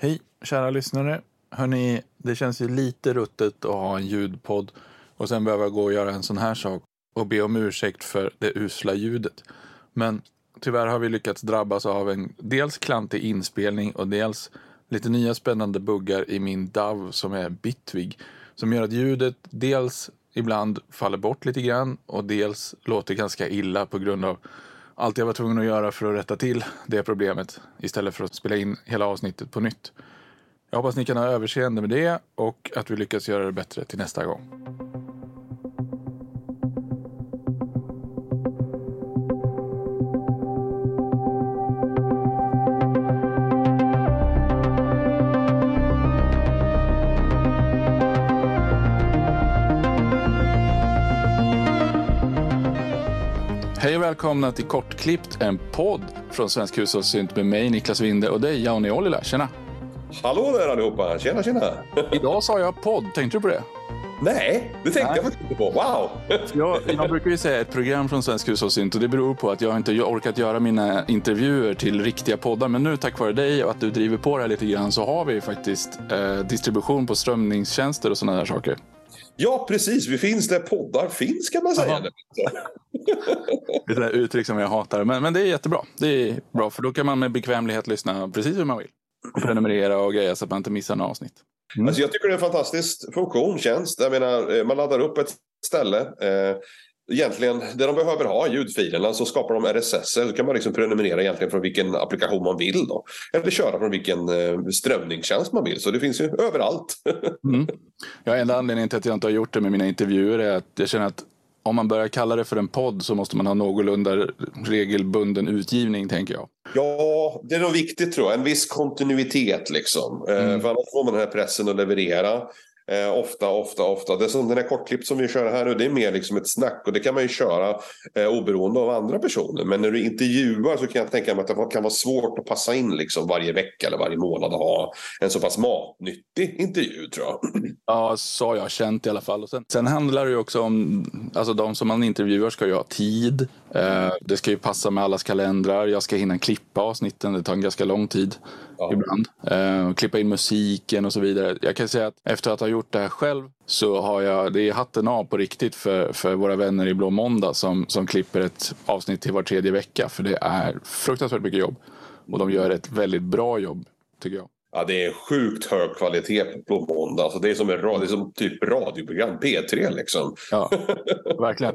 Hej kära lyssnare. Hörni, det känns ju lite ruttet att ha en ljudpodd och sen behöva gå och göra en sån här sak och be om ursäkt för det usla ljudet. Men tyvärr har vi lyckats drabbas av en dels klantig inspelning och dels lite nya spännande buggar i min DAV som är Bitwig. som gör att ljudet dels ibland faller bort lite grann och dels låter ganska illa på grund av allt jag var tvungen att göra för att rätta till det problemet istället för att spela in hela avsnittet på nytt. Jag hoppas ni kan ha överseende med det och att vi lyckas göra det bättre till nästa gång. Hej och välkomna till Kortklippt, en podd från Svensk Hushållssynt med mig Niklas Winde och dig Jauni Ollila. Tjena! Hallå där allihopa! Tjena tjena! Idag sa jag podd, tänkte du på det? Nej, det tänkte Nej. jag faktiskt inte på. Wow! Jag, jag brukar ju säga ett program från Svensk Hushållssynt och det beror på att jag inte orkat göra mina intervjuer till riktiga poddar. Men nu tack vare dig och att du driver på det här lite grann så har vi faktiskt eh, distribution på strömningstjänster och sådana där saker. Ja, precis. Vi finns där poddar finns kan man säga. Det är ett uttryck som jag hatar, men, men det är jättebra. Det är bra, för då kan man med bekvämlighet lyssna precis hur man vill. Och prenumerera och greja så att man inte missar några avsnitt. Mm. Alltså, jag tycker det är en fantastisk funktion, tjänst. Jag menar, eh, man laddar upp ett ställe. Eh, egentligen, det de behöver ha, ljudfilerna, så skapar de RSS. Så kan man liksom prenumerera egentligen från vilken applikation man vill. Då. Eller köra från vilken eh, strömningstjänst man vill. Så det finns ju överallt. Mm. Ja, enda anledningen till att jag inte har gjort det med mina intervjuer är att jag känner att om man börjar kalla det för en podd så måste man ha någorlunda regelbunden utgivning, tänker jag. Ja, det är nog viktigt tror jag. En viss kontinuitet liksom. Eh, Mm. För annars får man den här pressen att leverera. Eh, ofta, ofta, ofta. Det som den här kortklipp som vi kör här nu, det är mer liksom ett snack och det kan man ju köra eh, oberoende av andra personer. Men när du intervjuar så kan jag tänka mig att det kan vara svårt att passa in liksom varje vecka eller varje månad och ha en så pass matnyttig intervju tror jag. Ja, så har jag känt i alla fall. Och sen, sen handlar det ju också om, alltså de som man intervjuar ska ju ha tid. Eh, det ska ju passa med allas kalendrar. Jag ska hinna klippa avsnitten, det tar en ganska lång tid Ja. ibland. Eh, klippa in musiken och så vidare. Jag kan säga att efter att ha gjort det här själv så har jag, det är hatten av på riktigt för, för våra vänner i Blå Måndag som, som klipper ett avsnitt till var tredje vecka. För det är fruktansvärt mycket jobb. Och de gör ett väldigt bra jobb, tycker jag. Ja, det är sjukt hög kvalitet på måndag. Alltså, det, är som en det är som typ radioprogram, P3 liksom. Ja, verkligen.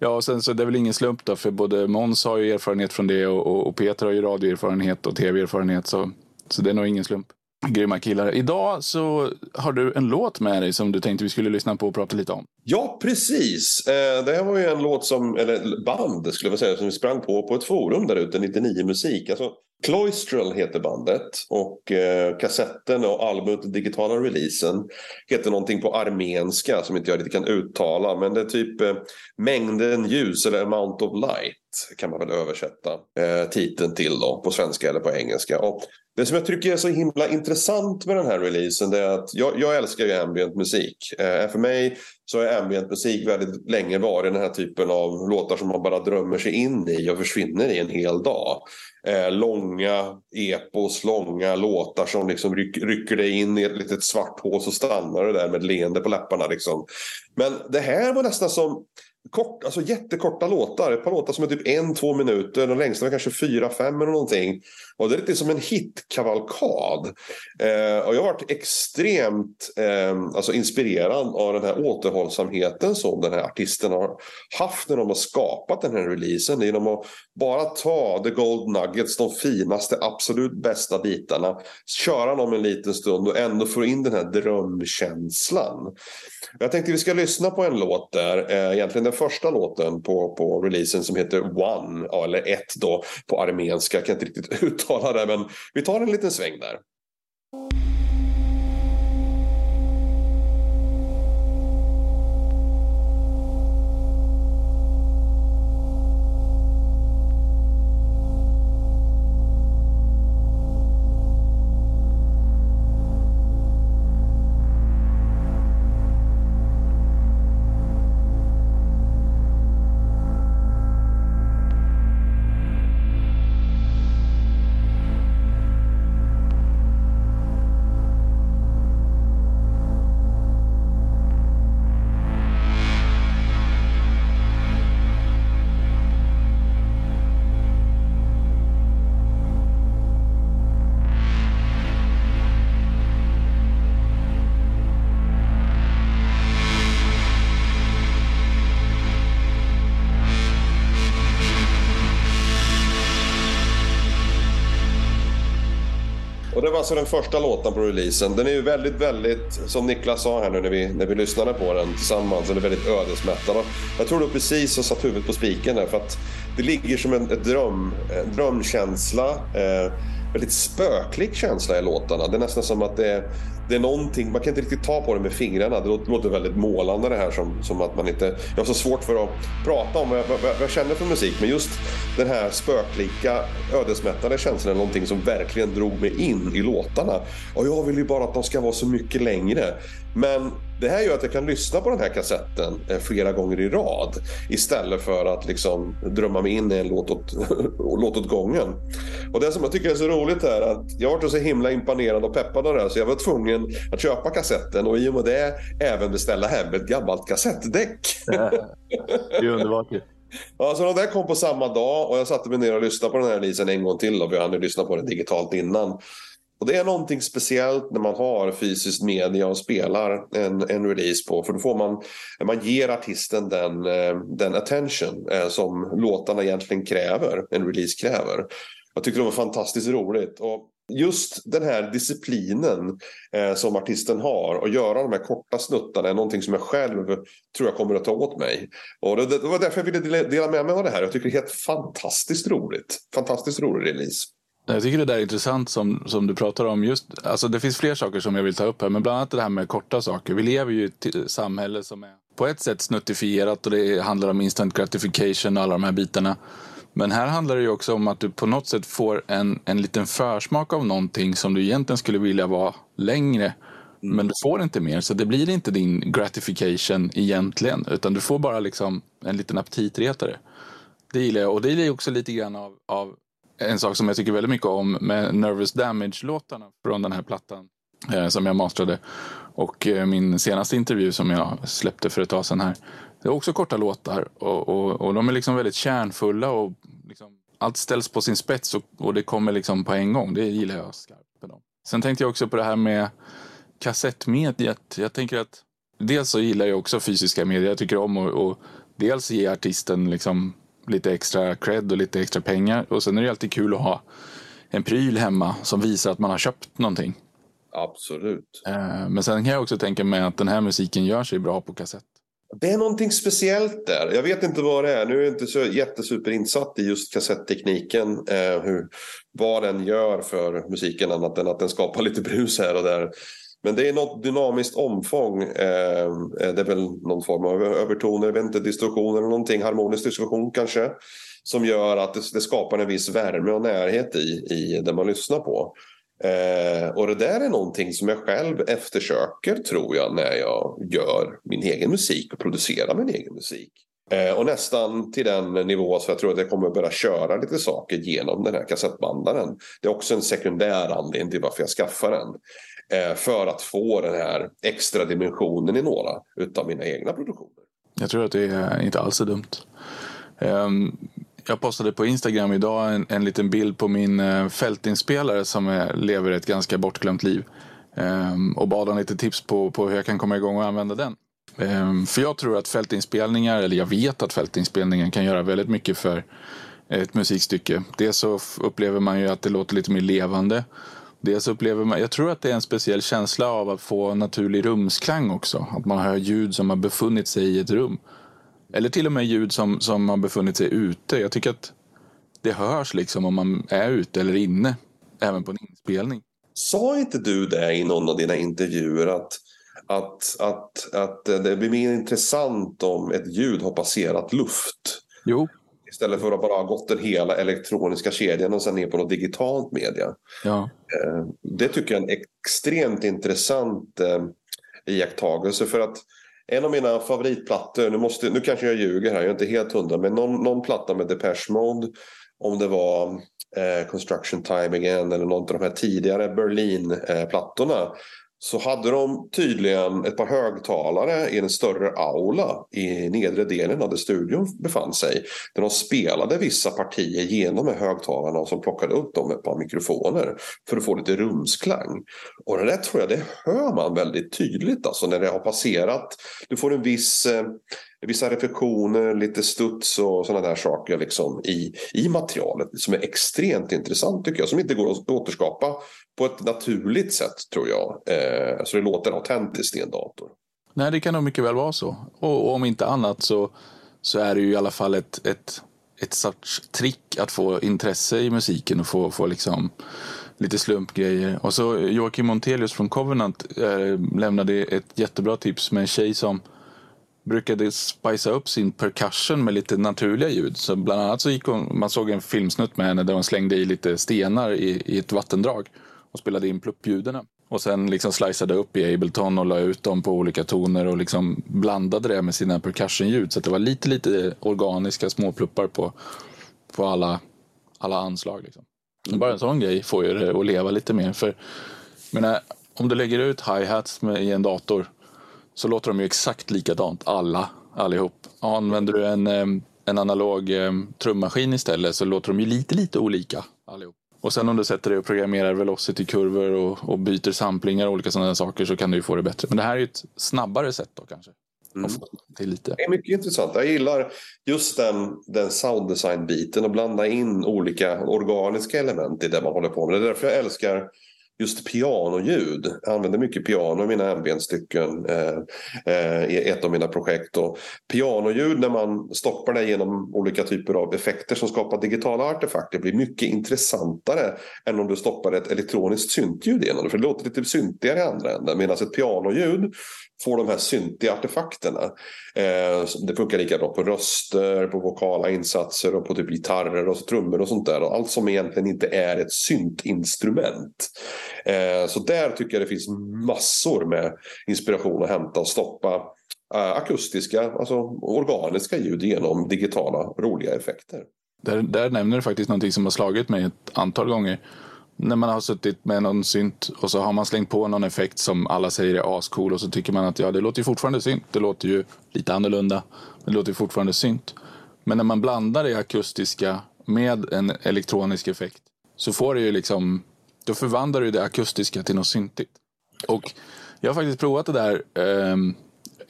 Ja, och sen så det är väl ingen slump då, för både Måns har ju erfarenhet från det och, och, och Peter har ju radioerfarenhet och tv-erfarenhet. Så, så det är nog ingen slump. Grymma killar. Idag så har du en låt med dig som du tänkte vi skulle lyssna på och prata lite om. Ja, precis. Eh, det här var ju en låt som, eller band skulle jag säga, som vi sprang på på ett forum där ute, 99 Musik. Alltså, Cloistral heter bandet och eh, kassetten och albumet, digitala releasen, heter någonting på armenska som inte jag riktigt kan uttala. Men det är typ eh, mängden ljus eller amount of light kan man väl översätta eh, titeln till då på svenska eller på engelska. Och det som jag tycker är så himla intressant med den här releasen det är att jag, jag älskar ju ambient musik. Eh, för mig så har ambient musik väldigt länge varit den här typen av låtar som man bara drömmer sig in i och försvinner i en hel dag. Eh, långa epos, långa låtar som liksom ryck, rycker dig in i ett litet svart hål så stannar du där med ett leende på läpparna. Liksom. Men det här var nästan som kort, alltså jättekorta låtar. Ett par låtar som är typ en, två minuter. Den längsta var kanske fyra, fem eller någonting. Och det är lite som en hitkavalkad. Eh, och jag har varit extremt eh, alltså inspirerad av den här återhållsamheten som den här artisten har haft när de har skapat den här releasen. Genom att bara ta the gold nuggets, de finaste, absolut bästa bitarna. Köra dem en liten stund och ändå få in den här drömkänslan. Jag tänkte vi ska lyssna på en låt där. Eh, egentligen den första låten på, på releasen som heter One. Eller ett då på armenska. Jag kan inte riktigt uttala det men vi tar en liten sväng där. Det var alltså den första låten på releasen. Den är ju väldigt, väldigt, som Niklas sa här nu när vi, när vi lyssnade på den tillsammans, den är väldigt ödesmättad. Jag tror du precis har satt huvudet på spiken där för att det ligger som en, en dröm, en drömkänsla. Eh, väldigt spöklik känsla i låtarna. Det är nästan som att det är, det är någonting, man kan inte riktigt ta på det med fingrarna. Det låter väldigt målande det här som, som att man inte... Jag har så svårt för att prata om vad jag, vad, vad jag känner för musik. Men just den här spöklika, ödesmättade känslan är någonting som verkligen drog mig in i låtarna. Och jag vill ju bara att de ska vara så mycket längre. Men det här gör att jag kan lyssna på den här kassetten eh, flera gånger i rad. Istället för att liksom drömma mig in i en låt åt, låt åt gången. Och det som jag tycker är så roligt är att jag varit så himla imponerad och peppad av det här så jag var tvungen att köpa kassetten och i och med det även beställa hem ett gammalt kassettdäck. Det är underbart Ja, så de där kom på samma dag och jag satte mig ner och lyssnade på den här releasen en gång till. Och vi hade lyssnat på den digitalt innan. Och det är någonting speciellt när man har fysiskt media och spelar en, en release på. För då får man, man ger artisten den, eh, den attention eh, som låtarna egentligen kräver, en release kräver. Jag tyckte det var fantastiskt roligt. Och just den här disciplinen eh, som artisten har och göra de här korta snuttarna är någonting som jag själv tror jag kommer att ta åt mig. Och det, det var därför jag ville dela med mig av det här. Jag tycker det är helt fantastiskt roligt. Fantastiskt rolig release. Jag tycker det där är intressant som, som du pratar om. Just, alltså det finns fler saker som jag vill ta upp här, men bland annat det här med korta saker. Vi lever ju i ett samhälle som är på ett sätt snuttifierat och det handlar om instant gratification och alla de här bitarna. Men här handlar det ju också om att du på något sätt får en, en liten försmak av någonting som du egentligen skulle vilja vara längre. Mm. Men du får inte mer, så det blir inte din gratification egentligen. Utan du får bara liksom en liten aptitretare. Det gillar jag. Och det gillar jag också lite grann av, av en sak som jag tycker väldigt mycket om med Nervous Damage-låtarna från den här plattan eh, som jag mastrade. Och eh, min senaste intervju som jag släppte för ett tag sedan här. Det är också korta låtar och, och, och de är liksom väldigt kärnfulla och liksom, allt ställs på sin spets och, och, det kommer liksom på en gång. Det gillar jag skarpt med dem. Sen tänkte jag också på det här med kassettmediet. Jag tänker att dels så gillar jag också fysiska medier. Jag tycker om att dels ge artisten liksom lite extra cred och lite extra pengar. Och sen är det alltid kul att ha en pryl hemma som visar att man har köpt någonting. Absolut. Eh, men sen kan jag också tänka mig att den här musiken gör sig bra på kassett. Det är någonting speciellt där. Jag vet inte vad det är. Nu är jag inte så jättesuperinsatt i just kassettekniken. Eh, hur, vad den gör för musiken annat än att den skapar lite brus här och där. Men det är något dynamiskt omfång. Eh, eh det är väl någon form av övertoner, jag vet inte, distorsion eller någonting, harmonisk distorsion kanske. Som gör att det, det, skapar en viss värme och närhet i, i det man lyssnar på. Eh, och det där är någonting som jag själv eftersöker tror jag när jag gör min egen musik och producerar min egen musik. Eh, och nästan till den nivå så jag tror att jag kommer börja köra lite saker genom den här kassettbandaren. Det är också en sekundär anledning till varför jag skaffar den. Eh, för att få den här extra dimensionen i några utav mina egna produktioner. Jag tror att det är inte alls är dumt. Ehm, jag postade på Instagram idag en, en liten bild på min eh, fältinspelare som är, lever ett ganska bortglömt liv. Ehm, och bad om lite tips på, på hur jag kan komma igång och använda den. Ehm, för jag tror att fältinspelningar, eller jag vet att fältinspelningar kan göra väldigt mycket för ett musikstycke. Dels så upplever man ju att det låter lite mer levande. Dels upplever man, jag tror att det är en speciell känsla av att få naturlig rumsklang också. Att man hör ljud som har befunnit sig i ett rum. Eller till och med ljud som, som har befunnit sig ute. Jag tycker att det hörs liksom om man är ute eller inne. Även på en inspelning. Sa inte du det i någon av dina intervjuer att, att, att, att det blir mer intressant om ett ljud har passerat luft? Jo, Istället för att bara ha gått den hela elektroniska kedjan och sen ner på något digitalt media. Ja. Eh, det tycker jag är en extremt intressant eh, iakttagelse. För att en av mina favoritplattor, nu, måste, nu kanske jag ljuger här, jag är inte helt hundra, men någon, någon platta med Depeche Mode. Om det var eh, Construction Time Again eller någon av de här tidigare Berlin-plattorna. Så hade de tydligen ett par högtalare i en större aula i nedre delen av där studion befann sig. Där de spelade vissa partier genom med högtalarna och som plockade upp dem med ett par mikrofoner för att få lite rumsklang. Och det där tror jag det hör man väldigt tydligt alltså när det har passerat. Du får en viss, eh, vissa reflektioner, lite studs och sådana där saker liksom i, i materialet som är extremt intressant tycker jag. Som inte går att återskapa på ett naturligt sätt tror jag. Eh, så det låter autentiskt i en dator. Nej, det kan nog mycket väl vara så. Och, och om inte annat så, så är det ju i alla fall ett, ett, ett sorts trick att få intresse i musiken och få, få liksom lite slumpgrejer. Och så Joakim Montelius från Covenant eh, lämnade ett jättebra tips med en tjej som brukade spicea upp sin percussion med lite naturliga ljud. Så bland annat så gick hon, man såg en filmsnutt med henne där hon slängde i lite stenar i, i ett vattendrag och spelade in pluppljuden. Och sen liksom sliceade upp i Ableton och la ut dem på olika toner och liksom blandade det med sina percussionljud. Så att det var lite, lite organiska småpluppar på, på alla, alla anslag. Liksom. Mm. Bara en sån grej får ju det att leva lite mer. För menar, om du lägger ut hi-hats i en dator så låter de ju exakt likadant alla, allihop. Använder du en, en analog trummaskin istället så låter de ju lite, lite olika allihop. Och sen om du sätter dig och programmerar velocity-kurvor och, och, byter samplingar och olika sådana saker så kan du ju få det bättre. Men det här är ju ett snabbare sätt då kanske. Mm. Det, är lite. det är mycket intressant. Jag gillar just den, den sounddesign-biten och blanda in olika organiska element i det man håller på med. Det är därför jag älskar just pianoljud. Jag använder mycket piano i mina ambient-stycken eh, eh, i ett av mina projekt. Och pianoljud när man stoppar det genom olika typer av effekter som skapar digitala artefakter blir mycket intressantare än om du stoppar ett elektroniskt syntljud genom det. För det låter lite syntigare i andra änden. Medan ett pianoljud får de här syntiga artefakterna. Eh, det funkar lika bra på röster, på vokala insatser och på typ gitarrer och trummor och sånt där. Allt som egentligen inte är ett syntinstrument. Eh, så där tycker jag det finns massor med inspiration att hämta och stoppa eh, akustiska, alltså organiska ljud genom digitala roliga effekter. Där, där nämner du faktiskt någonting som har slagit mig ett antal gånger när man har suttit med någon synt och så har man slängt på någon effekt som alla säger är ascool och så tycker man att ja, det låter ju fortfarande synt. Det låter ju lite annorlunda, men det låter ju fortfarande synt. Men när man blandar det akustiska med en elektronisk effekt så får det ju liksom, då förvandlar du det akustiska till något syntigt. Och jag har faktiskt provat det där eh,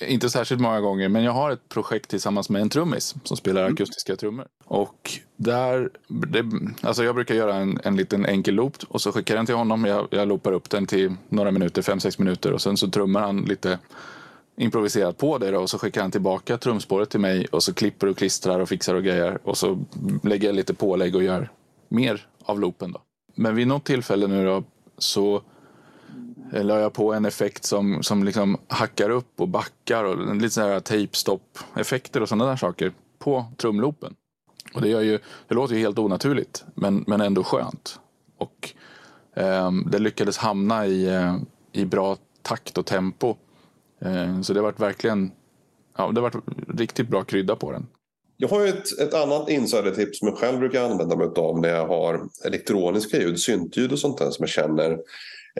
inte särskilt många gånger, men jag har ett projekt tillsammans med en trummis som spelar mm. akustiska trummor. Och där, det, alltså jag brukar göra en, en liten enkel loop och så skickar jag den till honom. Jag, jag loopar upp den till några minuter, fem sex minuter och sen så trummar han lite improviserat på det då, och så skickar han tillbaka trumspåret till mig och så klipper och klistrar och fixar och grejer och så lägger jag lite pålägg och gör mer av loopen då. Men vid något tillfälle nu då så la jag på en effekt som, som liksom hackar upp och backar och lite sådana här tejpstopp-effekter och sådana där saker på trumloopen. Och det, gör ju, det låter ju helt onaturligt men, men ändå skönt. Och eh, det lyckades hamna i, eh, i bra takt och tempo. Eh, så det har varit verkligen ja, det har varit riktigt bra krydda på den. Jag har ett, ett annat insidertips som jag själv brukar använda mig av när jag har elektroniska ljud, syntljud och sånt där som jag känner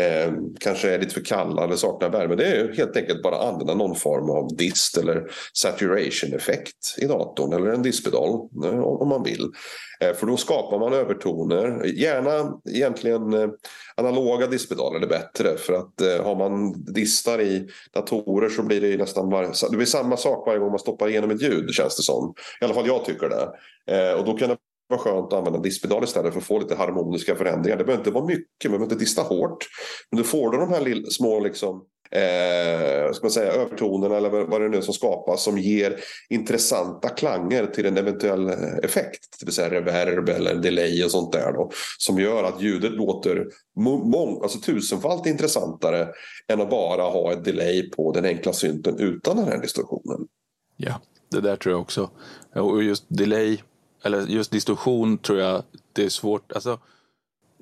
eh, kanske är lite för kalla eller saknar värme. Det är helt enkelt bara att använda någon form av dist eller saturation effekt i datorn eller en dispedal eh, om man vill. Eh, för då skapar man övertoner. Gärna egentligen eh, analoga dispedaler är bättre för att eh, har man distar i datorer så blir det nästan var, det blir samma sak varje gång man stoppar igenom ett ljud känns det som. I alla fall jag tycker det. Eh, och då kan det vara skönt att använda diskpedal istället för att få lite harmoniska förändringar. Det behöver inte vara mycket, man behöver inte dista hårt. Men du får du de här små liksom, eh, ska man säga, övertonerna eller vad det nu är som skapas som ger intressanta klanger till en eventuell effekt. Det vill säga reverb eller delay och sånt där. Då, som gör att ljudet låter mång, alltså tusenfalt intressantare än att bara ha ett delay på den enkla synten utan den här distorsionen. Ja, det där tror jag också. Och just delay eller just distorsion tror jag det är svårt. Alltså,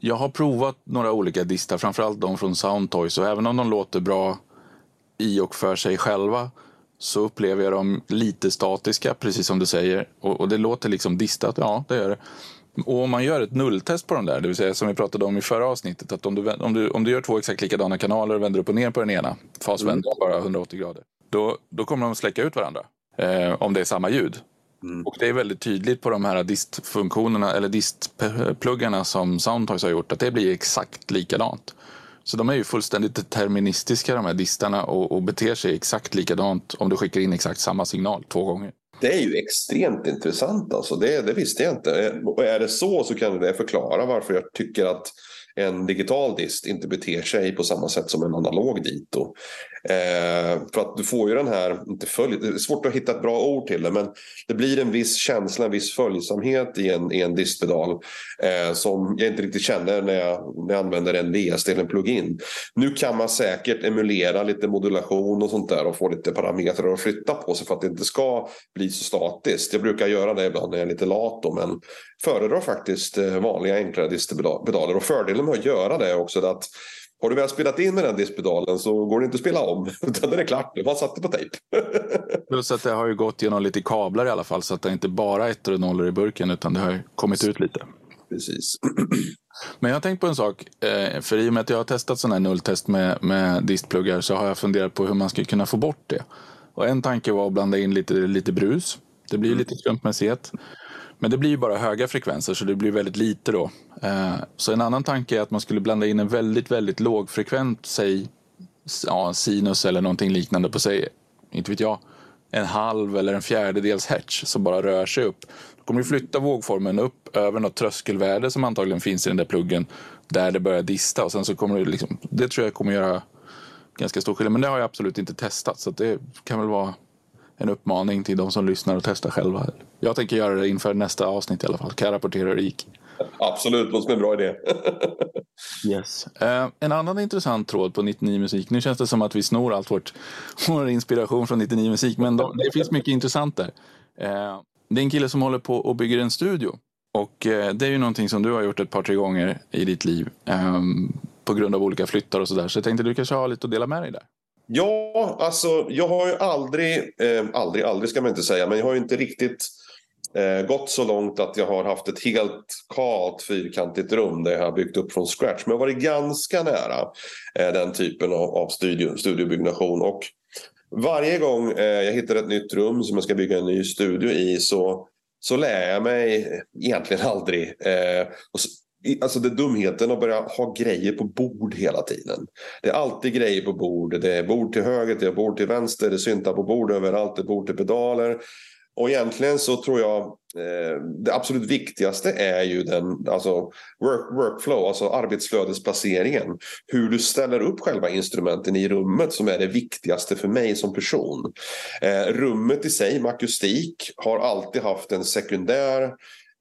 jag har provat några olika distar, framförallt de från Soundtoys och även om de låter bra i och för sig själva så upplever jag dem lite statiska, precis som du säger. Och, och det låter liksom distat, ja det gör det. Och om man gör ett nulltest på de där, det vill säga som vi pratade om i förra avsnittet, att om du, om du, om du gör två exakt likadana kanaler och vänder upp och ner på den ena, fasvänder mm. bara 180 grader, då, då kommer de släcka ut varandra. Eh, om det är samma ljud. Mm. Och det är väldigt tydligt på de här distfunktionerna eller distpluggarna som Soundtoys har gjort att det blir exakt likadant. Så de är ju fullständigt deterministiska de här distarna och, och beter sig exakt likadant om du skickar in exakt samma signal två gånger. Det är ju extremt intressant alltså. Det, det visste jag inte. Och är det så så kan det förklara varför jag tycker att en digital dist inte beter sig på samma sätt som en analog dito. Eh, för att du får ju den här, inte följ, det är svårt att hitta ett bra ord till det, men det blir en viss känsla, en viss följsamhet i en, i en distpedal eh, som jag inte riktigt känner när jag, när jag använder en VSD eller en plugin. Nu kan man säkert emulera lite modulation och sånt där och få lite parametrar att flytta på sig för att det inte ska bli så statiskt. Jag brukar göra det ibland när jag är lite lat då, men föredrar faktiskt eh, vanliga enklare distpedaler och fördelen med att göra det också att har du väl spelat in med den diskpedalen så går det inte att spela om. Utan den är klart, du har satt det på tejp. Plus att det har ju gått genom lite kablar i alla fall så att det inte bara är ettor och nollor i burken utan det har kommit ut lite. Precis. Men jag har tänkt på en sak. Eh, för i och med att jag har testat sådana här nulltest med, med distpluggar så har jag funderat på hur man skulle kunna få bort det. Och en tanke var att blanda in lite, lite brus. Det blir lite slumpmässighet. Men det blir ju bara höga frekvenser så det blir väldigt lite då. Eh, så en annan tanke är att man skulle blanda in en väldigt, väldigt lågfrekvent, säg ja, sinus eller någonting liknande på sig, inte vet jag, en halv eller en fjärdedels hertz som bara rör sig upp. Då kommer du flytta vågformen upp över något tröskelvärde som antagligen finns i den där pluggen där det börjar dista och sen så kommer det liksom, det tror jag kommer göra ganska stor skillnad. Men det har jag absolut inte testat så det kan väl vara en uppmaning till de som lyssnar och testar själva. Jag tänker göra det inför nästa avsnitt i alla fall. Kan jag rapportera hur det gick. Absolut, låter som en bra idé. yes. Uh, en annan intressant tråd på 99 Musik. Nu känns det som att vi snor allt vårt, vår inspiration från 99 Musik. Men de, det finns mycket intressant där. Uh, det är en kille som håller på och bygger en studio. Och uh, det är ju någonting som du har gjort ett par, tre gånger i ditt liv. Um, på grund av olika flyttar och sådär. Så jag tänkte du kanske har lite att dela med dig där. Ja, alltså jag har ju aldrig, eh, aldrig, aldrig ska man inte säga, men jag har ju inte riktigt eh, gått så långt att jag har haft ett helt kalt fyrkantigt rum där jag har byggt upp från scratch. Men jag har varit ganska nära eh, den typen av, av studio, studiobyggnation. Och varje gång eh, jag hittar ett nytt rum som jag ska bygga en ny studio i så så lär jag mig egentligen aldrig. Eh, och Alltså det dumheten att börja ha grejer på bord hela tiden. Det är alltid grejer på bord. Det är bord till höger, det är bord till vänster, det är syntar på bord överallt, det är bord till pedaler. Och egentligen så tror jag eh, det absolut viktigaste är ju den alltså work, workflow, alltså arbetsflödesplaceringen. Hur du ställer upp själva instrumenten i rummet som är det viktigaste för mig som person. Eh, rummet i sig med akustik har alltid haft en sekundär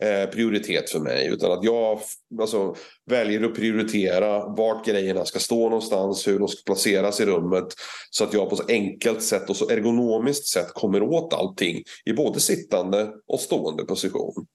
Eh, prioritet för mig. Utan att jag alltså, väljer att prioritera vart grejerna ska stå någonstans, hur de ska placeras i rummet. Så att jag på så enkelt sätt och så ergonomiskt sätt kommer åt allting i både sittande och stående position.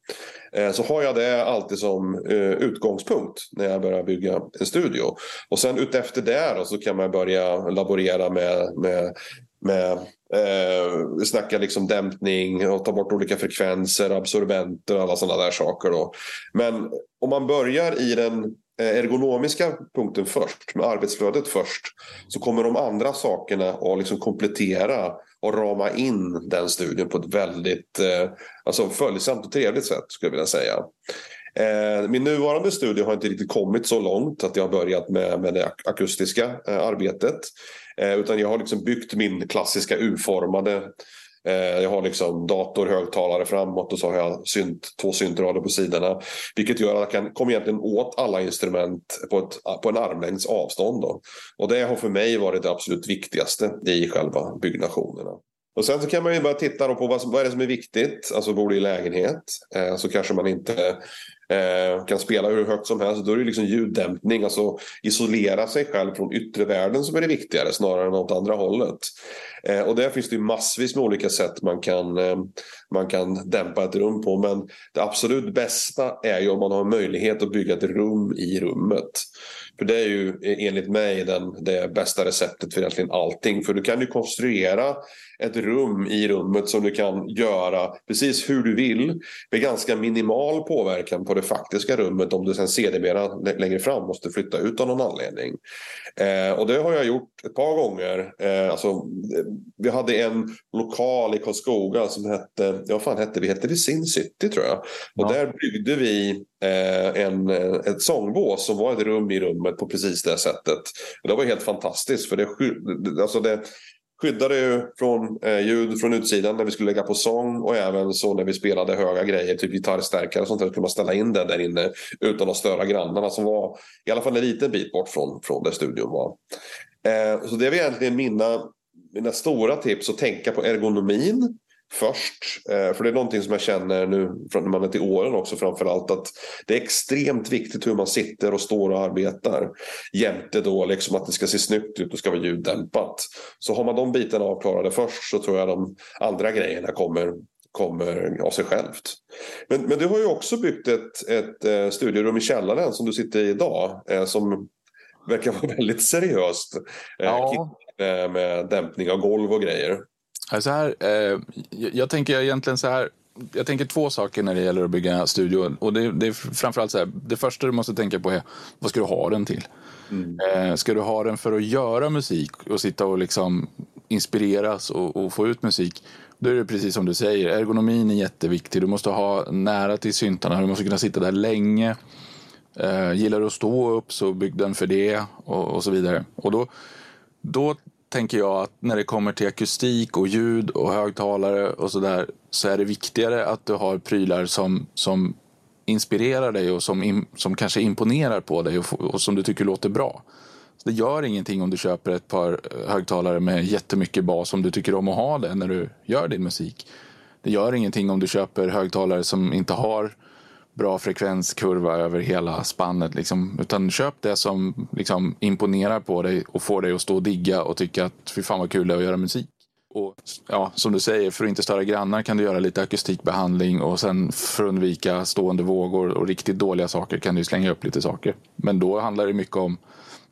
Eh, så har jag det alltid som eh, utgångspunkt när jag börjar bygga en studio. Och sen utefter det så alltså, kan man börja laborera med, med med eh, snacka liksom dämpning och ta bort olika frekvenser, absorbenter och alla sådana där saker. Då. Men om man börjar i den eh, ergonomiska punkten först, med arbetsflödet först, så kommer de andra sakerna att liksom komplettera och rama in den studien på ett väldigt eh, alltså följsamt och trevligt sätt, skulle jag vilja säga. Eh, min nuvarande studie har inte riktigt kommit så långt att jag har börjat med, med det akustiska eh, arbetet. Eh, utan jag har liksom byggt min klassiska U-formade eh, jag har liksom dator, högtalare framåt och så har jag synt, två syntrader på sidorna. Vilket gör att jag kan komma egentligen åt alla instrument på, ett, på en armlängds avstånd. Då. Och det har för mig varit det absolut viktigaste i själva byggnationerna. Och sen så kan man ju bara titta på vad, som, vad är det som är viktigt. Alltså bor du i lägenhet eh, så kanske man inte eh, kan spela hur högt som helst. Då är det liksom ljuddämpning, alltså isolera sig själv från yttre världen som är det viktigare snarare än åt andra hållet. Eh, och där finns det ju massvis med olika sätt man kan, eh, man kan dämpa ett rum på. Men det absolut bästa är ju om man har möjlighet att bygga ett rum i rummet. För det är ju enligt mig den, det bästa receptet för egentligen allting. För du kan ju konstruera ett rum i rummet som du kan göra precis hur du vill med ganska minimal påverkan på det faktiska rummet om du sen sedermera längre fram måste flytta ut av någon anledning. Eh, och det har jag gjort ett par gånger. Eh, alltså, eh, vi hade en lokal i Karlskoga som hette, ja fan hette vi? Hette vi Sin City tror jag. Och ja. där byggde vi eh, en, ett sångbås som var ett rum i rummet på precis det sättet. Och det var helt fantastiskt för det, alltså det skyddade ju från eh, ljud från utsidan när vi skulle lägga på sång och även så när vi spelade höga grejer, typ gitarrstärkare och sånt där, kunde man ställa in det där inne utan att störa grannarna som var i alla fall en liten bit bort från, från där studion var. Eh, så det är egentligen mina, mina stora tips att tänka på ergonomin först. Eh, för det är någonting som jag känner nu när man är till åren också framförallt att det är extremt viktigt hur man sitter och står och arbetar. Jämte då liksom att det ska se snyggt ut och ska vara ljuddämpat. Så har man de bitarna avklarade först så tror jag de andra grejerna kommer kommer av sig självt. Men, men du har ju också byggt ett, ett eh, studierum i källaren som du sitter i idag. Eh, som verkar vara väldigt seriöst. Ja. Med dämpning av golv och grejer. Så här, eh, jag tänker egentligen så här. Jag tänker två saker när det gäller att bygga studio. Och det, det är framförallt så här, det första du måste tänka på är vad ska du ha den till? Mm. Eh, ska du ha den för att göra musik och sitta och liksom inspireras och, och, få ut musik? Då är det precis som du säger, ergonomin är jätteviktig. Du måste ha nära till syntarna, du måste kunna sitta där länge. Eh, gillar du att stå upp så bygg den för det och, och så vidare. Och då, då tänker jag att när det kommer till akustik och ljud och högtalare och sådär så är det viktigare att du har prylar som, som inspirerar dig och som, som kanske imponerar på dig och, och som du tycker låter bra. Så det gör ingenting om du köper ett par eh, högtalare med jättemycket bas om du tycker om att ha det när du gör din musik. Det gör ingenting om du köper högtalare som inte har bra frekvenskurva över hela spannet. Liksom. Utan köp det som liksom, imponerar på dig och får dig att stå och digga och tycka att fy fan vad kul det är att göra musik. Och ja, som du säger, för att inte störa grannar kan du göra lite akustikbehandling och sen för att undvika stående vågor och riktigt dåliga saker kan du slänga upp lite saker. Men då handlar det mycket om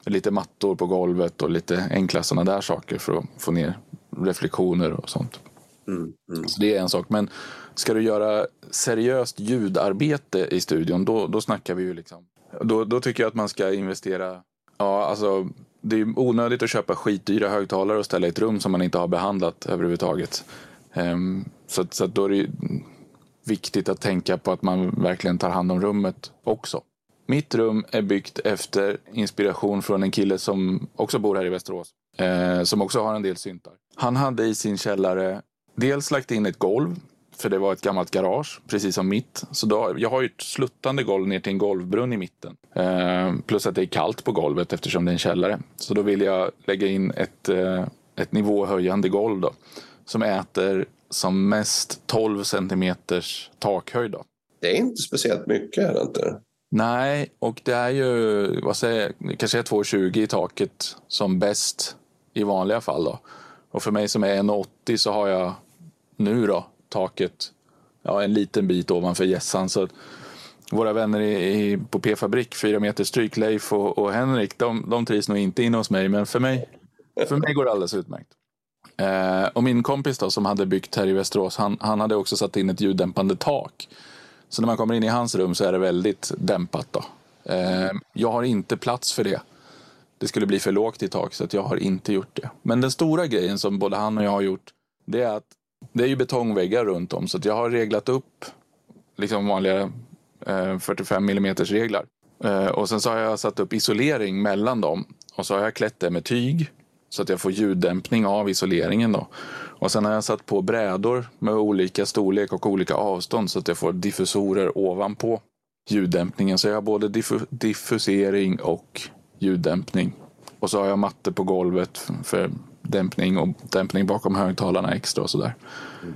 lite mattor på golvet och lite enkla sådana där saker för att få ner reflektioner och sånt. Mm, mm. Så det är en sak. Men ska du göra seriöst ljudarbete i studion, då, då snackar vi ju liksom. Då, då tycker jag att man ska investera. Ja, alltså det är onödigt att köpa skitdyra högtalare och ställa i ett rum som man inte har behandlat överhuvudtaget. Um, så, så då är det viktigt att tänka på att man verkligen tar hand om rummet också. Mitt rum är byggt efter inspiration från en kille som också bor här i Västerås. Eh, som också har en del syntar. Han hade i sin källare dels lagt in ett golv, för det var ett gammalt garage, precis som mitt. Så då, jag har ju ett sluttande golv ner till en golvbrunn i mitten. Eh, plus att det är kallt på golvet eftersom det är en källare. Så då vill jag lägga in ett, eh, ett nivåhöjande golv då, som äter som mest 12 centimeters takhöjd. Då. Det är inte speciellt mycket, är det inte? Nej, och det är ju vad säger, kanske 2,20 i taket som bäst i vanliga fall. Då. Och för mig som är 1,80 så har jag nu då, taket, ja, en liten bit ovanför gässan. Så våra vänner i, i, på P-fabrik, fyra meter stryk, Leif och, och Henrik, de, de trivs nog inte inne hos mig. Men för mig, för mig går det alldeles utmärkt. Eh, och min kompis då, som hade byggt här i Västerås, han, han hade också satt in ett ljuddämpande tak. Så när man kommer in i hans rum så är det väldigt dämpat. Då. Eh, jag har inte plats för det. Det skulle bli för lågt i tak så att jag har inte gjort det. Men den stora grejen som både han och jag har gjort det är att det är ju betongväggar runt om så att jag har reglat upp liksom vanliga eh, 45 mm reglar. Eh, och sen så har jag satt upp isolering mellan dem och så har jag klätt det med tyg så att jag får ljuddämpning av isoleringen. Då. Och sen har jag satt på brädor med olika storlek och olika avstånd så att jag får diffusorer ovanpå ljuddämpningen. Så jag har både diffu diffusering och ljuddämpning. Och så har jag mattor på golvet för dämpning och dämpning bakom högtalarna extra och sådär. Mm.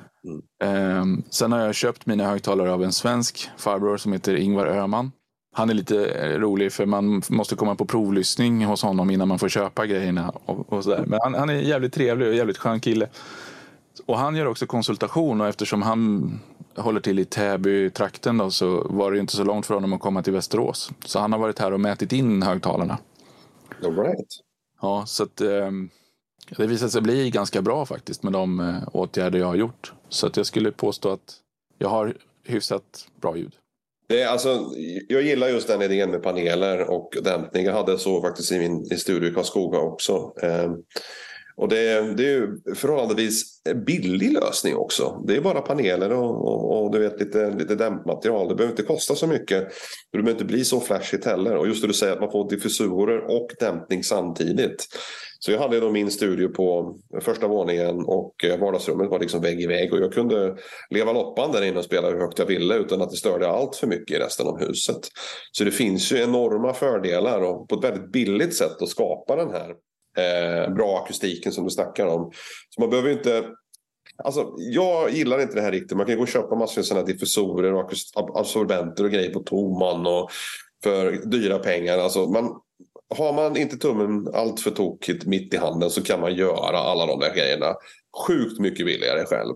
Mm. Sen har jag köpt mina högtalare av en svensk farbror som heter Ingvar Öhman. Han är lite eh, rolig för man måste komma på provlyssning hos honom innan man får köpa grejerna. Och, och sådär. Men han, han, är jävligt trevlig och jävligt skön kille. Och han gör också konsultation och eftersom han håller till i Täby-trakten så var det inte så långt för honom att komma till Västerås. Så han har varit här och mätit in högtalarna. All right. Ja, så att, eh, det visade sig bli ganska bra faktiskt med de eh, åtgärder jag har gjort. Så att jag skulle påstå att jag har hyfsat bra ljud. Det är, alltså, jag gillar just den idén med paneler och dämpning. Jag hade så faktiskt i min i studio i Karlskoga också. Eh, och det, det är ju förhållandevis billig lösning också. Det är bara paneler och, och, och du vet, lite, lite dämpmaterial. Det behöver inte kosta så mycket. Det behöver inte bli så flashigt heller. Och just det du säger att man får diffusorer och dämpning samtidigt. Så jag hade då min studio på första våningen och eh, vardagsrummet var liksom vägg i vägg. Och jag kunde leva loppan där inne och spela hur högt jag ville utan att det störde allt för mycket i resten av huset. Så det finns ju enorma fördelar och på ett väldigt billigt sätt att skapa den här eh, bra akustiken som du snackar om. Så man behöver inte Alltså, jag gillar inte det här riktigt. Man kan gå och köpa massor av sådana diffusorer och absorbenter och grejer på Toman och för dyra pengar. Alltså, man, har man inte tummen allt för tokigt mitt i handen så kan man göra alla de där grejerna sjukt mycket billigare själv.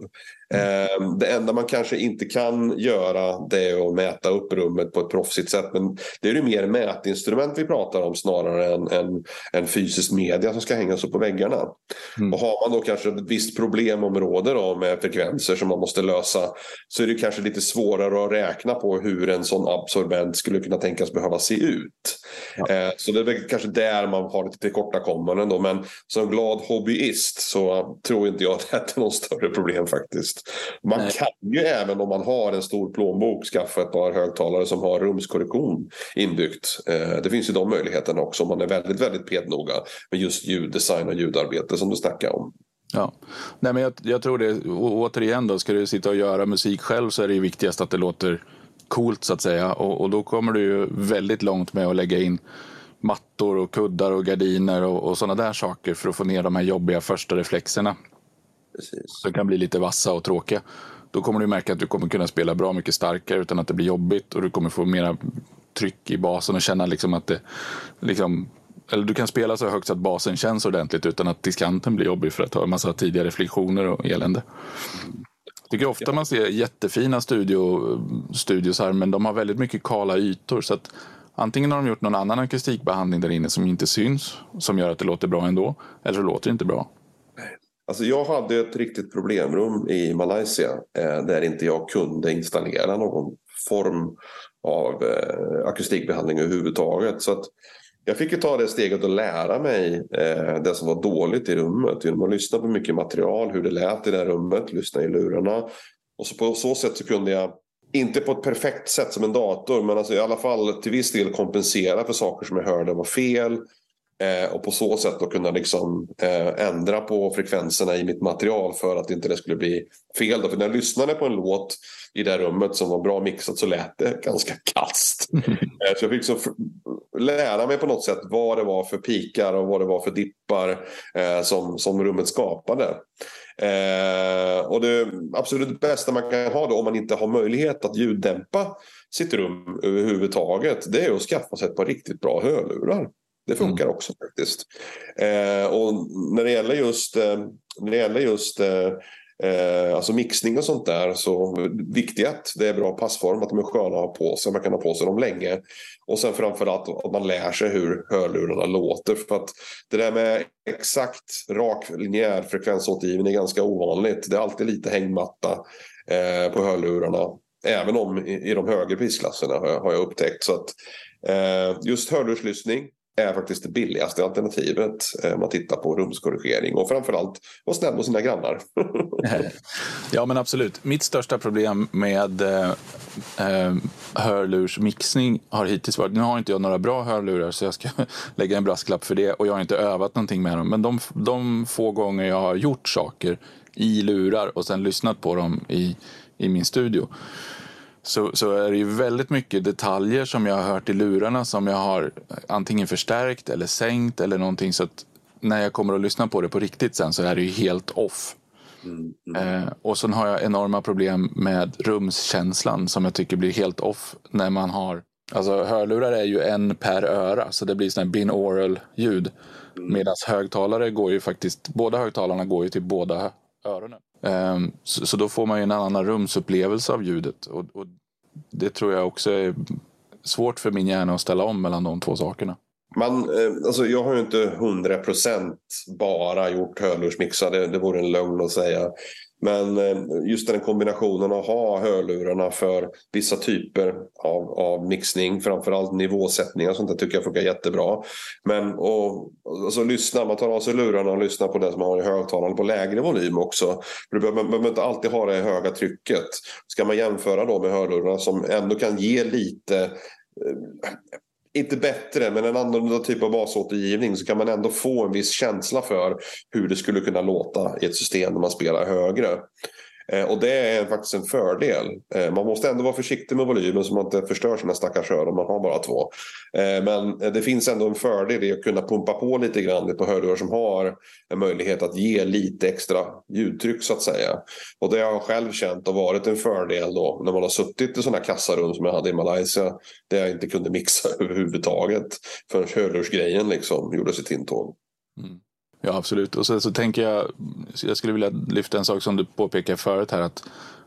Mm. Det enda man kanske inte kan göra det är att mäta upp rummet på ett proffsigt sätt. Men det är ju mer mätinstrument vi pratar om snarare än, än, än fysisk media som ska hängas upp på väggarna. Mm. Och har man då kanske ett visst problemområde då med frekvenser som man måste lösa så är det kanske lite svårare att räkna på hur en sån absorbent skulle kunna tänkas behöva se ut. Ja. Eh, så det är väl kanske där man har lite tillkortakommanden. Men som glad hobbyist så tror inte jag att det är något större problem faktiskt. Man Nej. kan ju även om man har en stor plånbok skaffa ett par högtalare som har rumskorrektion inbyggt. Eh, det finns ju de möjligheterna också om man är väldigt, väldigt petnoga med just ljuddesign och ljudarbete som du snackar om. Ja, Nej, men jag, jag tror det, återigen då, ska du sitta och göra musik själv så är det viktigast att det låter coolt så att säga. Och, och, då kommer du ju väldigt långt med att lägga in mattor och kuddar och gardiner och, och sådana där saker för att få ner de här jobbiga första reflexerna. Precis. Som kan bli lite vassa och tråkiga. Då kommer du märka att du kommer kunna spela bra mycket starkare utan att det blir jobbigt och du kommer få mera tryck i basen och känna liksom att det liksom eller du kan spela så högt så att basen känns ordentligt utan att diskanten blir jobbig för att ha en massa tidiga reflektioner och elände. Jag tycker ofta man ser jättefina studio, studios här men de har väldigt mycket kala ytor. så att Antingen har de gjort någon annan akustikbehandling där inne som inte syns, som gör att det låter bra ändå, eller så låter det inte bra. Alltså jag hade ett riktigt problemrum i Malaysia eh, där inte jag kunde installera någon form av eh, akustikbehandling överhuvudtaget. Så att jag fick ju ta det steget och lära mig eh, det som var dåligt i rummet genom att lyssna på mycket material, hur det lät i det här rummet, lyssna i lurarna. Och så på så sätt så kunde jag, inte på ett perfekt sätt som en dator, men alltså i alla fall till viss del kompensera för saker som jag hörde var fel Eh, och på så sätt då kunna liksom, eh, ändra på frekvenserna i mitt material för att inte det skulle bli fel. Då. För när jag lyssnade på en låt i det rummet som var bra mixat så lät det ganska kast. eh, så jag fick så lära mig på något sätt vad det var för pikar och vad det var för dippar eh, som, som rummet skapade. Eh, och det absolut bästa man kan ha då om man inte har möjlighet att ljuddämpa sitt rum överhuvudtaget det är att skaffa sig ett par riktigt bra hörlurar. Det funkar mm. också faktiskt. Eh, och när det gäller just, eh, när det gäller just eh, eh alltså mixning och sånt där så viktigt att det är bra passform, att de är sköna att ha på sig, man kan ha på sig dem länge. Och sen framförallt att man lär sig hur hörlurarna låter. För att det där med exakt rak linjär frekvensåtergivning är ganska ovanligt. Det är alltid lite hängmatta eh, på hörlurarna. Även om i, i de högre prisklasserna har jag, har jag upptäckt. Så att, eh, just hörlurslyssning är faktiskt det billigaste alternativet eh, om man tittar på rumskorrigering och framförallt vara snäll mot sina grannar. ja men absolut. Mitt största problem med eh, eh, hörlursmixning har hittills varit, nu har inte jag några bra hörlurar så jag ska lägga en brasklapp för det och jag har inte övat någonting med dem. Men de, de få gånger jag har gjort saker i lurar och sen lyssnat på dem i, i min studio så, så är det ju väldigt mycket detaljer som jag har hört i lurarna som jag har antingen förstärkt eller sänkt eller någonting så att när jag kommer att lyssna på det på riktigt sen så är det ju helt off. Mm, mm. Eh, och sen har jag enorma problem med rumskänslan som jag tycker blir helt off när man har Alltså hörlurar är ju en per öra så det blir sån här binaural ljud. Mm. Medan högtalare går ju faktiskt, båda högtalarna går ju till båda öronen. Ehm, så, så, då får man ju en annan rumsupplevelse av ljudet. Och, och, det tror jag också är svårt för min hjärna att ställa om mellan de två sakerna. Man, eh, alltså jag har ju inte 100% bara gjort hörlursmixar. Det, det vore en lögn att säga. Men eh, just den kombinationen att ha hörlurarna för vissa typer av, av mixning, framförallt nivåsättningar och sånt där tycker jag funkar jättebra. Men och, alltså, lyssna, man tar av sig lurarna och lyssnar på det som man har i högtalaren på lägre volym också. För man behöver inte alltid ha det höga trycket. Ska man jämföra då med hörlurarna som ändå kan ge lite eh, inte bättre, men en annorlunda typ av basåtergivning så kan man ändå få en viss känsla för hur det skulle kunna låta i ett system när man spelar högre. Eh, och det är faktiskt en fördel. Eh, man måste ändå vara försiktig med volymen så man inte förstör sina stackars öron. Man har bara två. Eh, men det finns ändå en fördel i att kunna pumpa på lite grann på hörlurar som har en möjlighet att ge lite extra ljudtryck så att säga. Och det har jag själv känt har varit en fördel då när man har suttit i sådana kassarum som jag hade i Malaysia. Där jag inte kunde mixa överhuvudtaget förrän hörlursgrejen liksom gjorde sitt intåg. Mm. Ja, absolut. Och sen så tänker jag, jag skulle vilja lyfta en sak som du påpekade förut här. Att,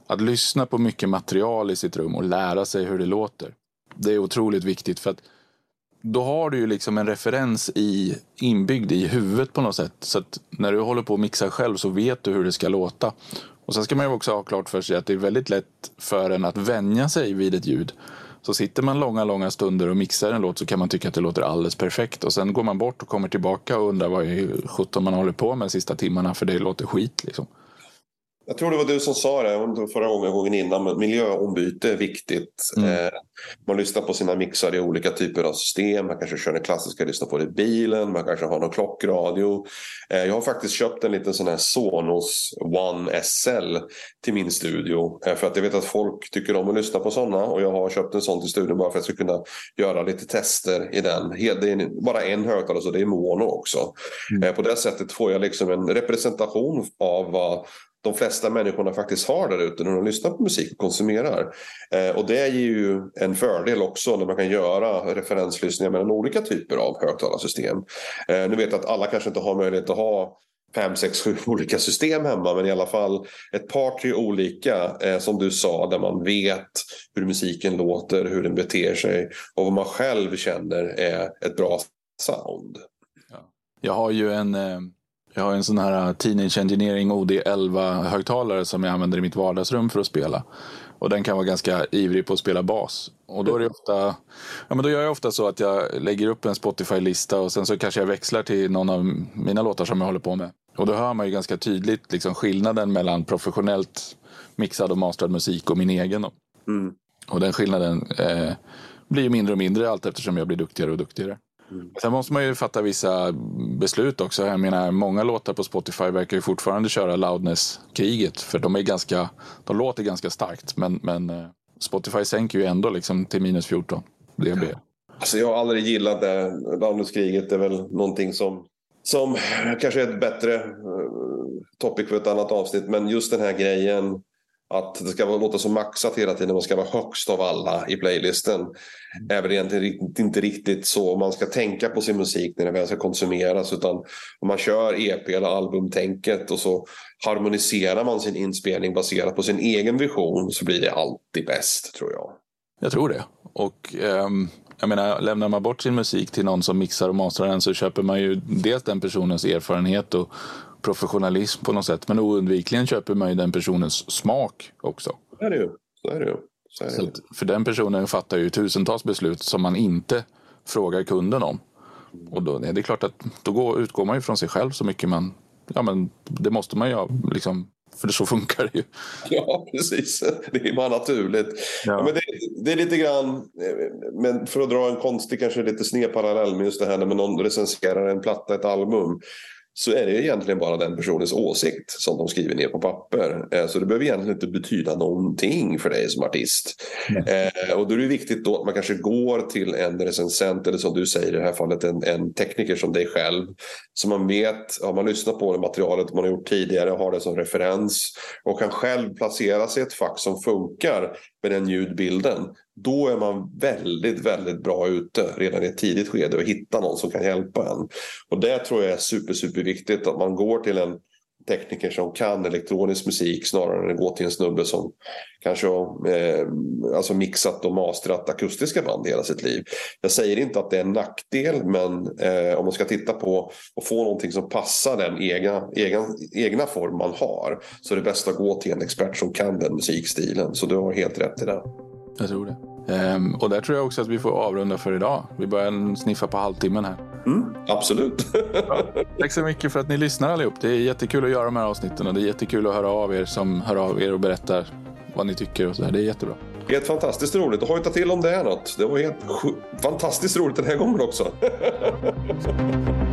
att lyssna på mycket material i sitt rum och lära sig hur det låter. Det är otroligt viktigt för att då har du ju liksom en referens i, inbyggd i huvudet på något sätt. Så att när du håller på att mixa själv så vet du hur det ska låta. Och sen ska man ju också ha klart för sig att det är väldigt lätt för en att vänja sig vid ett ljud. Så sitter man långa, långa stunder och mixar en låt så kan man tycka att det låter alldeles perfekt. Och sen går man bort och kommer tillbaka och undrar vad sjutton man håller på med de sista timmarna för det låter skit. Liksom. Jag tror det var du som sa det förra gången, gången innan, men miljöombyte är viktigt. Mm. Eh, man lyssnar på sina mixar i olika typer av system. Man kanske kör den klassiska, lyssnar på det i bilen. Man kanske har någon klockradio. Eh, jag har faktiskt köpt en liten sån här Sonos One SL till min studio. Eh, för att jag vet att folk tycker om att lyssna på sådana. Och jag har köpt en sån till studion bara för att jag ska kunna göra lite tester i den. Det är bara en högtalare så det är mono också. Mm. På det sättet får jag liksom en representation av vad de flesta människorna faktiskt har där ute när de lyssnar på musik och konsumerar. Eh, och det ger ju en fördel också när man kan göra referenslyssningar mellan olika typer av högtalarsystem. Eh, nu vet jag att alla kanske inte har möjlighet att ha fem, sex, sju olika system hemma men i alla fall ett par, tre olika eh, som du sa där man vet hur musiken låter, hur den beter sig och vad man själv känner är ett bra sound. Jag har ju en eh, jag har en sån här uh, Teenage Engineering OD11-högtalare som jag använder i mitt vardagsrum för att spela. Och den kan vara ganska ivrig på att spela bas. Och då, är det ofta, ja, men då gör jag ofta så att jag lägger upp en Spotify-lista och sen så kanske jag växlar till någon av mina låtar som jag håller på med. Och då hör man ju ganska tydligt liksom skillnaden mellan professionellt mixad och masterad musik och min egen. Mm. Och den skillnaden eh, blir mindre och mindre allt eftersom jag blir duktigare och duktigare. Mm. Sen måste man ju fatta vissa beslut också. Jag menar, många låtar på Spotify verkar ju fortfarande köra loudness-kriget. För de, är ganska, de låter ganska starkt. Men, men eh, Spotify sänker ju ändå liksom till minus 14 dB. Ja. Alltså jag har aldrig gillat det. Loudness-kriget är väl någonting som, som kanske är ett bättre eh, topic för ett annat avsnitt. Men just den här grejen att det ska låta så maxat hela tiden. Man ska vara högst av alla i playlisten. Mm. Är väl egentligen inte riktigt så man ska tänka på sin musik när den väl ska konsumeras. Utan om man kör EP eller albumtänket och så harmoniserar man sin inspelning baserat på sin egen vision så blir det alltid bäst tror jag. Jag tror det. Och um, jag menar, lämnar man bort sin musik till någon som mixar och masterar den så köper man ju dels den personens erfarenhet och professionalism på något sätt. Men oundvikligen köper man ju den personens smak också. Så är det ju. Så är det ju. Så är det. Så för den personen fattar ju tusentals beslut som man inte frågar kunden om. Och då det är klart att då går, utgår man ju från sig själv så mycket man... Ja, men det måste man ju liksom för så funkar det ju. Ja, precis. Det är bara naturligt. Ja. ja men det, det, är lite grann, men för att dra en konstig, kanske lite sned parallell med just det här när någon recenserar en platta, ett album så är det egentligen bara den personens åsikt som de skriver ner på papper. Eh, så det behöver egentligen inte betyda någonting för dig som artist. Mm. Och då är det viktigt då att man kanske går till en recensent eller som du säger i det här fallet en, en tekniker som dig själv. Så man vet, har man lyssnat på det materialet man har gjort tidigare, har det som referens och kan själv placera sig i ett fack som funkar med den ljudbilden. Då är man väldigt, väldigt bra ute redan i ett tidigt skede och hitta någon som kan hjälpa en. Och det tror jag är super, super viktigt att man går till en tekniker som kan elektronisk musik snarare än att gå till en snubbe som kanske har eh, alltså mixat och mastrat akustiska band hela sitt liv. Jag säger inte att det är en nackdel men eh, om man ska titta på och få någonting som passar den egna, egna, egna form man har så är det bäst att gå till en expert som kan den musikstilen. Så du har helt rätt i det. Jag tror det. Ehm, och där tror jag också att vi får avrunda för idag. Vi börjar sniffa på halvtimmen här. Mm, absolut. Tack så mycket för att ni lyssnar allihop. Det är jättekul att göra de här avsnitten och det är jättekul att höra av er som hör av er och berättar vad ni tycker och så där. Det är jättebra. Helt fantastiskt roligt. Och hojta till om det är något. Det var helt fantastiskt roligt den här gången också.